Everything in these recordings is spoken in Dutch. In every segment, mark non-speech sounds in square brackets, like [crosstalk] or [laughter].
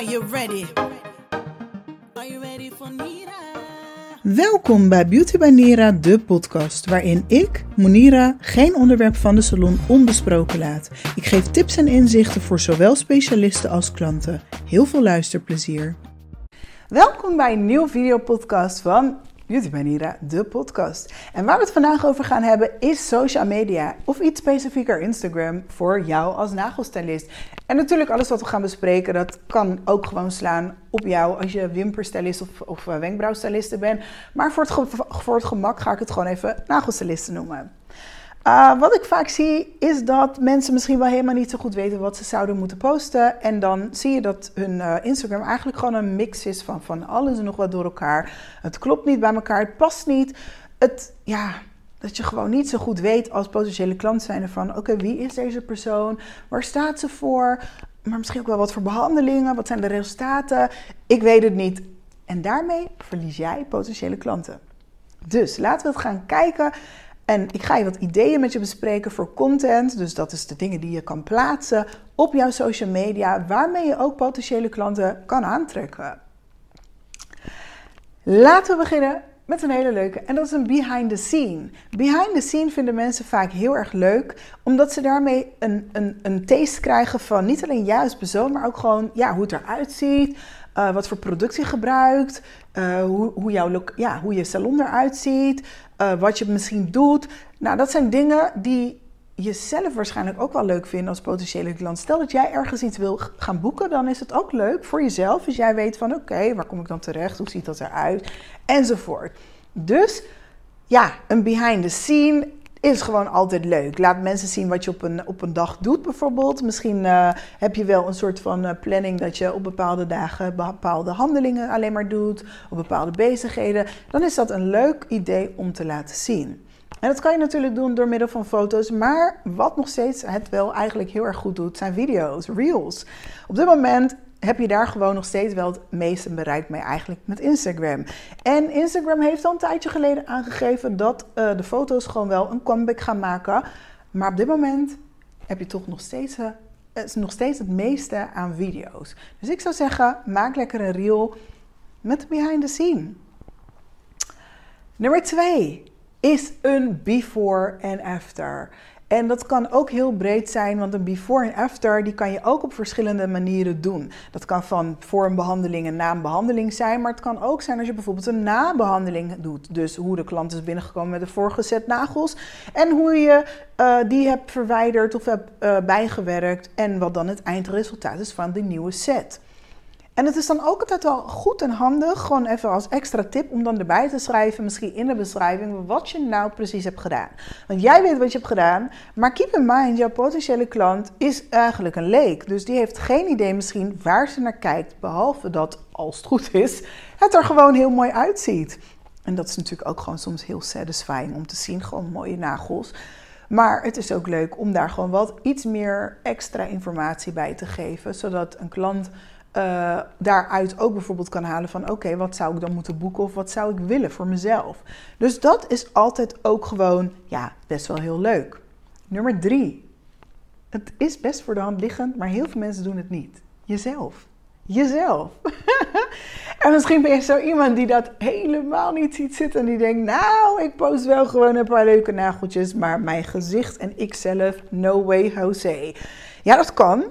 Are you ready? Are you ready for Nira? Welkom bij Beauty by Nira, de podcast, waarin ik, Monira, geen onderwerp van de salon onbesproken laat. Ik geef tips en inzichten voor zowel specialisten als klanten. Heel veel luisterplezier. Welkom bij een nieuwe videopodcast van Beauty by Nira, de podcast. En waar we het vandaag over gaan hebben is social media of iets specifieker Instagram voor jou als nagelstylist. En natuurlijk alles wat we gaan bespreken, dat kan ook gewoon slaan op jou als je wimperstylist of, of eh, bent. Maar voor het, voor het gemak ga ik het gewoon even nagelstylisten noemen. Uh, wat ik vaak zie is dat mensen misschien wel helemaal niet zo goed weten wat ze zouden moeten posten. En dan zie je dat hun uh, Instagram eigenlijk gewoon een mix is van, van alles en nog wat door elkaar. Het klopt niet bij elkaar, het past niet. Het, ja, dat je gewoon niet zo goed weet als potentiële klant zijn van... oké, wie is deze persoon? Waar staat ze voor? Maar misschien ook wel wat voor behandelingen? Wat zijn de resultaten? Ik weet het niet. En daarmee verlies jij potentiële klanten. Dus laten we het gaan kijken... En ik ga je wat ideeën met je bespreken voor content. Dus dat is de dingen die je kan plaatsen op jouw social media, waarmee je ook potentiële klanten kan aantrekken. Laten we beginnen met een hele leuke. En dat is een behind the scene. Behind the scene vinden mensen vaak heel erg leuk, omdat ze daarmee een, een, een taste krijgen van niet alleen als persoon, maar ook gewoon ja, hoe het eruit ziet. Uh, wat voor product je gebruikt, uh, hoe, hoe, jouw, ja, hoe je salon eruit ziet, uh, wat je misschien doet. Nou, dat zijn dingen die je zelf waarschijnlijk ook wel leuk vindt als potentiële klant. Stel dat jij ergens iets wil gaan boeken, dan is het ook leuk voor jezelf. Als jij weet van oké, waar kom ik dan terecht, hoe ziet dat eruit, enzovoort. Dus ja, een behind the scene is gewoon altijd leuk. Laat mensen zien wat je op een, op een dag doet bijvoorbeeld. Misschien uh, heb je wel een soort van uh, planning dat je op bepaalde dagen bepaalde handelingen alleen maar doet. Op bepaalde bezigheden. Dan is dat een leuk idee om te laten zien. En dat kan je natuurlijk doen door middel van foto's. Maar wat nog steeds het wel eigenlijk heel erg goed doet, zijn video's, reels. Op dit moment heb je daar gewoon nog steeds wel het meeste bereikt mee eigenlijk met Instagram. En Instagram heeft al een tijdje geleden aangegeven dat uh, de foto's gewoon wel een comeback gaan maken. Maar op dit moment heb je toch nog steeds, het, nog steeds het meeste aan video's. Dus ik zou zeggen, maak lekker een reel met behind the scene. Nummer 2 is een before en after. En dat kan ook heel breed zijn, want een before en after die kan je ook op verschillende manieren doen. Dat kan van voor een behandeling en na een behandeling zijn, maar het kan ook zijn als je bijvoorbeeld een nabehandeling doet. Dus hoe de klant is binnengekomen met de voorgezet nagels en hoe je uh, die hebt verwijderd of hebt uh, bijgewerkt en wat dan het eindresultaat is van die nieuwe set. En het is dan ook altijd wel goed en handig, gewoon even als extra tip, om dan erbij te schrijven, misschien in de beschrijving, wat je nou precies hebt gedaan. Want jij weet wat je hebt gedaan, maar keep in mind, jouw potentiële klant is eigenlijk een leek. Dus die heeft geen idee misschien waar ze naar kijkt, behalve dat, als het goed is, het er gewoon heel mooi uitziet. En dat is natuurlijk ook gewoon soms heel satisfying om te zien, gewoon mooie nagels. Maar het is ook leuk om daar gewoon wat iets meer extra informatie bij te geven, zodat een klant uh, daaruit ook bijvoorbeeld kan halen van oké, wat zou ik dan moeten boeken of wat zou ik willen voor mezelf. Dus dat is altijd ook gewoon, ja, best wel heel leuk. Nummer drie. Het is best voor de hand liggend, maar heel veel mensen doen het niet. Jezelf. Jezelf. [laughs] en misschien ben je zo iemand die dat helemaal niet ziet zitten en die denkt, nou, ik post wel gewoon een paar leuke nageltjes, maar mijn gezicht en ikzelf, no way, Jose. Ja, dat kan.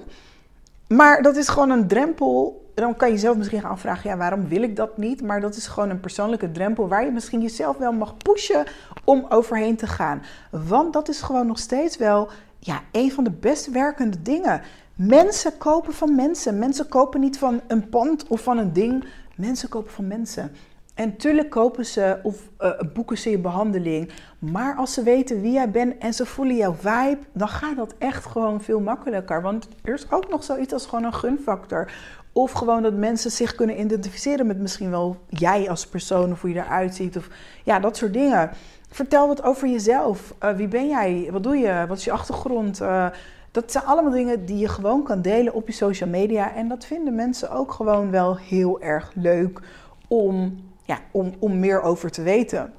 Maar dat is gewoon een drempel. Dan kan je zelf misschien gaan afvragen, ja, waarom wil ik dat niet? Maar dat is gewoon een persoonlijke drempel waar je misschien jezelf wel mag pushen om overheen te gaan. Want dat is gewoon nog steeds wel ja, een van de best werkende dingen. Mensen kopen van mensen. Mensen kopen niet van een pand of van een ding. Mensen kopen van mensen. En tuurlijk kopen ze of uh, boeken ze je behandeling. Maar als ze weten wie jij bent en ze voelen jouw vibe, dan gaat dat echt gewoon veel makkelijker. Want er is ook nog zoiets als gewoon een gunfactor. Of gewoon dat mensen zich kunnen identificeren met misschien wel jij als persoon of hoe je eruit ziet. Of ja, dat soort dingen. Vertel wat over jezelf. Uh, wie ben jij? Wat doe je? Wat is je achtergrond? Uh, dat zijn allemaal dingen die je gewoon kan delen op je social media. En dat vinden mensen ook gewoon wel heel erg leuk om ja, om, om meer over te weten.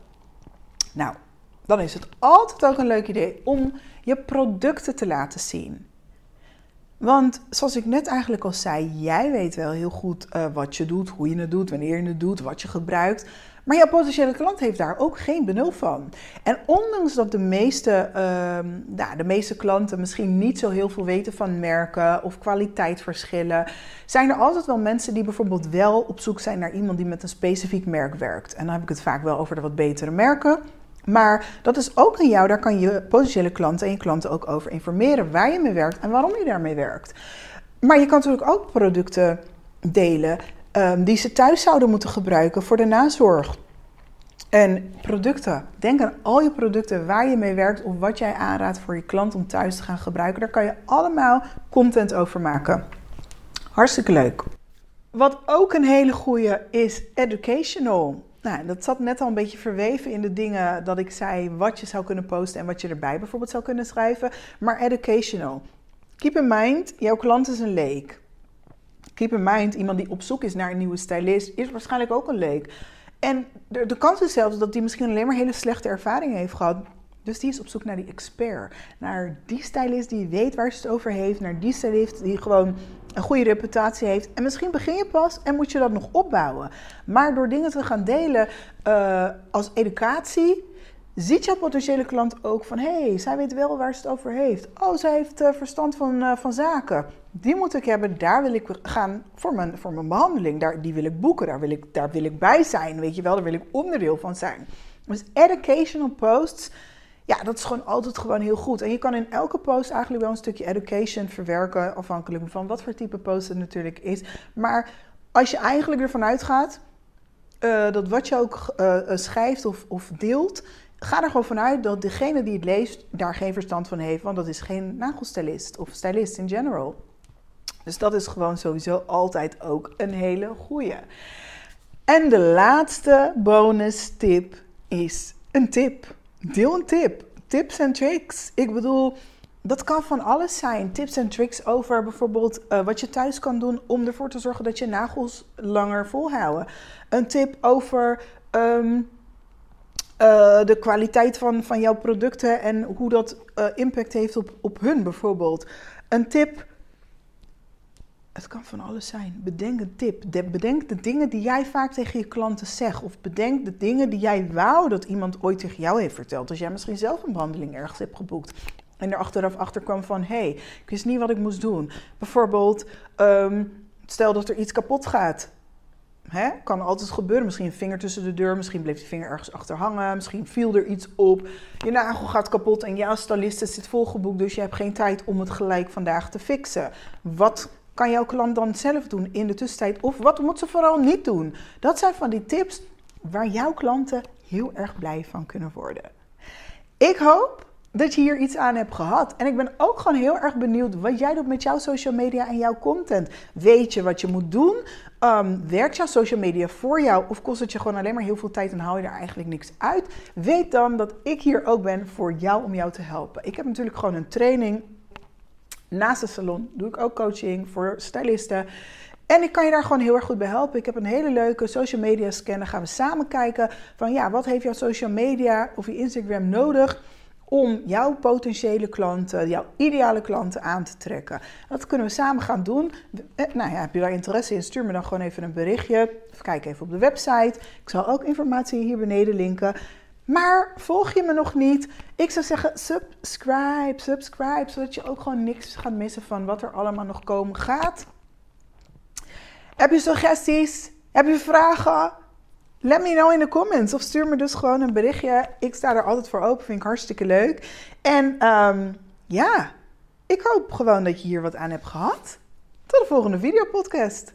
Nou, dan is het altijd ook een leuk idee om je producten te laten zien. Want zoals ik net eigenlijk al zei, jij weet wel heel goed uh, wat je doet, hoe je het doet, wanneer je het doet, wat je gebruikt. Maar jouw potentiële klant heeft daar ook geen benul van. En ondanks dat de meeste, uh, nou, de meeste klanten misschien niet zo heel veel weten van merken of kwaliteitsverschillen, zijn er altijd wel mensen die bijvoorbeeld wel op zoek zijn naar iemand die met een specifiek merk werkt. En dan heb ik het vaak wel over de wat betere merken. Maar dat is ook aan jou, daar kan je potentiële klanten en je klanten ook over informeren waar je mee werkt en waarom je daarmee werkt. Maar je kan natuurlijk ook producten delen um, die ze thuis zouden moeten gebruiken voor de nazorg. En producten. Denk aan al je producten waar je mee werkt of wat jij aanraadt voor je klant om thuis te gaan gebruiken. Daar kan je allemaal content over maken. Hartstikke leuk. Wat ook een hele goede is educational. Nou, dat zat net al een beetje verweven in de dingen dat ik zei wat je zou kunnen posten en wat je erbij bijvoorbeeld zou kunnen schrijven. Maar educational. Keep in mind, jouw klant is een leek. Keep in mind, iemand die op zoek is naar een nieuwe stylist is waarschijnlijk ook een leek. En de, de kans is zelfs dat die misschien alleen maar hele slechte ervaringen heeft gehad. Dus die is op zoek naar die expert. Naar die stylist die weet waar ze het over heeft. Naar die stylist die gewoon een goede reputatie heeft. En misschien begin je pas en moet je dat nog opbouwen. Maar door dingen te gaan delen uh, als educatie, ziet jouw potentiële klant ook van... hé, hey, zij weet wel waar ze het over heeft. Oh, zij heeft uh, verstand van, uh, van zaken. Die moet ik hebben, daar wil ik gaan voor mijn, voor mijn behandeling. Daar, die wil ik boeken, daar wil ik, daar wil ik bij zijn, weet je wel. Daar wil ik onderdeel van zijn. Dus educational posts ja, dat is gewoon altijd gewoon heel goed. En je kan in elke post eigenlijk wel een stukje education verwerken, afhankelijk van wat voor type post het natuurlijk is. Maar als je eigenlijk ervan uitgaat uh, dat wat je ook schrijft of, of deelt, ga er gewoon vanuit dat degene die het leest daar geen verstand van heeft, want dat is geen nagelstylist of stylist in general. Dus dat is gewoon sowieso altijd ook een hele goeie. En de laatste bonus tip is een tip. Deel een tip. Tips en tricks. Ik bedoel, dat kan van alles zijn. Tips en tricks over bijvoorbeeld uh, wat je thuis kan doen om ervoor te zorgen dat je nagels langer volhouden. Een tip over um, uh, de kwaliteit van, van jouw producten en hoe dat uh, impact heeft op, op hun bijvoorbeeld. Een tip het kan van alles zijn. Bedenk een tip. bedenk de dingen die jij vaak tegen je klanten zegt. Of bedenk de dingen die jij wou dat iemand ooit tegen jou heeft verteld. Als jij misschien zelf een behandeling ergens hebt geboekt. En er achteraf achter kwam van, hé, hey, ik wist niet wat ik moest doen. Bijvoorbeeld, um, stel dat er iets kapot gaat. Hè? Kan altijd gebeuren. Misschien een vinger tussen de deur. Misschien bleef die vinger ergens achter hangen. Misschien viel er iets op. Je nagel gaat kapot en jouw stylist zit volgeboekt. Dus je hebt geen tijd om het gelijk vandaag te fixen. Wat kan jouw klant dan zelf doen in de tussentijd? Of wat moet ze vooral niet doen? Dat zijn van die tips waar jouw klanten heel erg blij van kunnen worden. Ik hoop dat je hier iets aan hebt gehad. En ik ben ook gewoon heel erg benieuwd wat jij doet met jouw social media en jouw content. Weet je wat je moet doen? Um, werkt jouw social media voor jou of kost het je gewoon alleen maar heel veel tijd en haal je er eigenlijk niks uit? Weet dan dat ik hier ook ben voor jou om jou te helpen. Ik heb natuurlijk gewoon een training Naast de salon doe ik ook coaching voor stylisten. En ik kan je daar gewoon heel erg goed bij helpen. Ik heb een hele leuke social media scan. Dan gaan we samen kijken van ja, wat heeft jouw social media of je Instagram nodig om jouw potentiële klanten, jouw ideale klanten aan te trekken. Dat kunnen we samen gaan doen. Eh, nou ja, heb je daar interesse in, stuur me dan gewoon even een berichtje. Of kijk even op de website. Ik zal ook informatie hier beneden linken. Maar volg je me nog niet? Ik zou zeggen subscribe, subscribe, zodat je ook gewoon niks gaat missen van wat er allemaal nog komen gaat. Heb je suggesties? Heb je vragen? Let me know in de comments of stuur me dus gewoon een berichtje. Ik sta er altijd voor open, vind ik hartstikke leuk. En um, ja, ik hoop gewoon dat je hier wat aan hebt gehad. Tot de volgende videopodcast.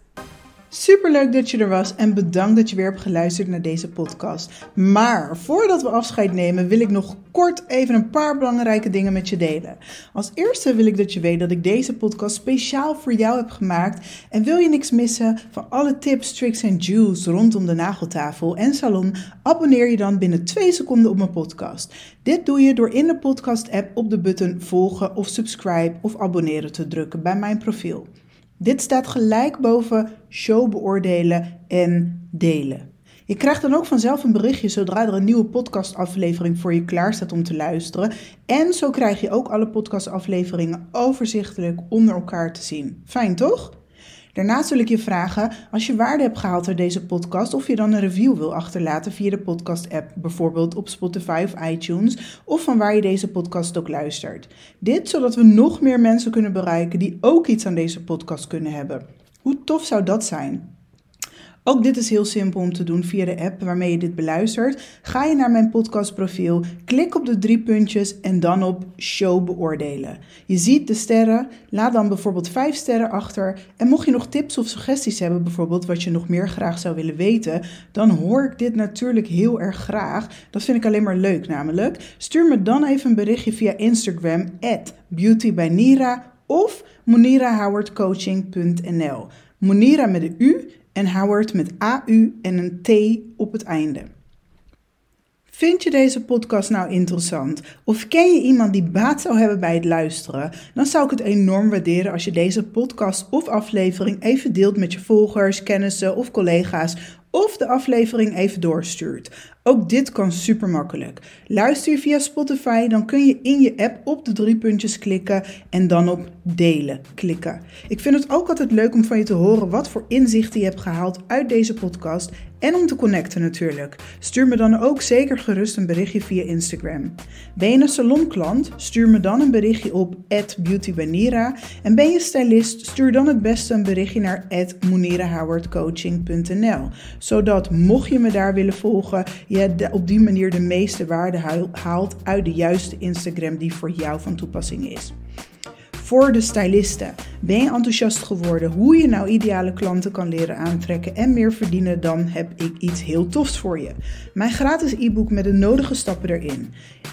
Super leuk dat je er was en bedankt dat je weer hebt geluisterd naar deze podcast. Maar voordat we afscheid nemen, wil ik nog kort even een paar belangrijke dingen met je delen. Als eerste wil ik dat je weet dat ik deze podcast speciaal voor jou heb gemaakt. En wil je niks missen van alle tips, tricks en juice rondom de nageltafel en salon, abonneer je dan binnen 2 seconden op mijn podcast. Dit doe je door in de podcast-app op de button volgen of subscribe of abonneren te drukken bij mijn profiel. Dit staat gelijk boven show beoordelen en delen. Je krijgt dan ook vanzelf een berichtje zodra er een nieuwe podcastaflevering voor je klaar staat om te luisteren. En zo krijg je ook alle podcastafleveringen overzichtelijk onder elkaar te zien. Fijn toch? Daarnaast wil ik je vragen, als je waarde hebt gehaald uit deze podcast, of je dan een review wil achterlaten via de podcast-app, bijvoorbeeld op Spotify of iTunes, of van waar je deze podcast ook luistert. Dit zodat we nog meer mensen kunnen bereiken die ook iets aan deze podcast kunnen hebben. Hoe tof zou dat zijn? Ook dit is heel simpel om te doen via de app waarmee je dit beluistert. Ga je naar mijn podcastprofiel, klik op de drie puntjes en dan op show beoordelen. Je ziet de sterren, laat dan bijvoorbeeld vijf sterren achter. En mocht je nog tips of suggesties hebben, bijvoorbeeld wat je nog meer graag zou willen weten, dan hoor ik dit natuurlijk heel erg graag. Dat vind ik alleen maar leuk namelijk. Stuur me dan even een berichtje via Instagram, beautybynira of monirahowardcoaching.nl. Monira met de U en Howard met AU en een T op het einde. Vind je deze podcast nou interessant? Of ken je iemand die baat zou hebben bij het luisteren? Dan zou ik het enorm waarderen als je deze podcast of aflevering even deelt met je volgers, kennissen of collega's. Of de aflevering even doorstuurt. Ook dit kan super makkelijk. Luister je via Spotify, dan kun je in je app op de drie puntjes klikken en dan op delen klikken. Ik vind het ook altijd leuk om van je te horen wat voor inzichten je hebt gehaald uit deze podcast en om te connecten natuurlijk. Stuur me dan ook zeker gerust een berichtje via Instagram. Ben je een salonklant? Stuur me dan een berichtje op @beautybanira en ben je stylist? Stuur dan het beste een berichtje naar @monirahowardcoaching.nl, zodat mocht je me daar willen volgen, je op die manier de meeste waarde haalt uit de juiste Instagram die voor jou van toepassing is. Voor de stylisten. Ben je enthousiast geworden hoe je nou ideale klanten kan leren aantrekken en meer verdienen, dan heb ik iets heel tofs voor je. Mijn gratis e-book met de nodige stappen erin.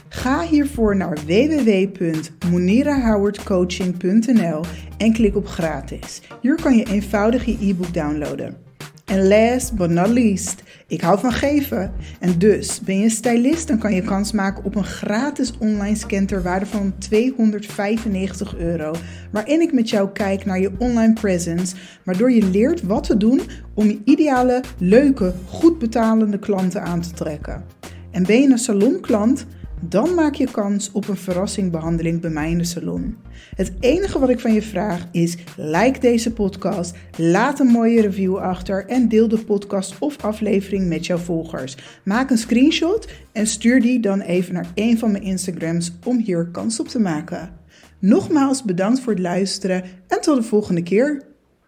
Ga hiervoor naar www.monirahowardcoaching.nl en klik op gratis. Hier kan je eenvoudig je e-book downloaden. En last but not least, ik hou van geven. En dus, ben je stylist, dan kan je kans maken op een gratis online scan ter waarde van 295 euro. Waarin ik met jou kijk naar je online presence, waardoor je leert wat te doen om je ideale, leuke, goed betalende klanten aan te trekken. En ben je een salonklant? Dan maak je kans op een verrassingbehandeling bij mij in de salon. Het enige wat ik van je vraag is: like deze podcast, laat een mooie review achter en deel de podcast of aflevering met jouw volgers. Maak een screenshot en stuur die dan even naar een van mijn Instagrams om hier kans op te maken. Nogmaals bedankt voor het luisteren en tot de volgende keer.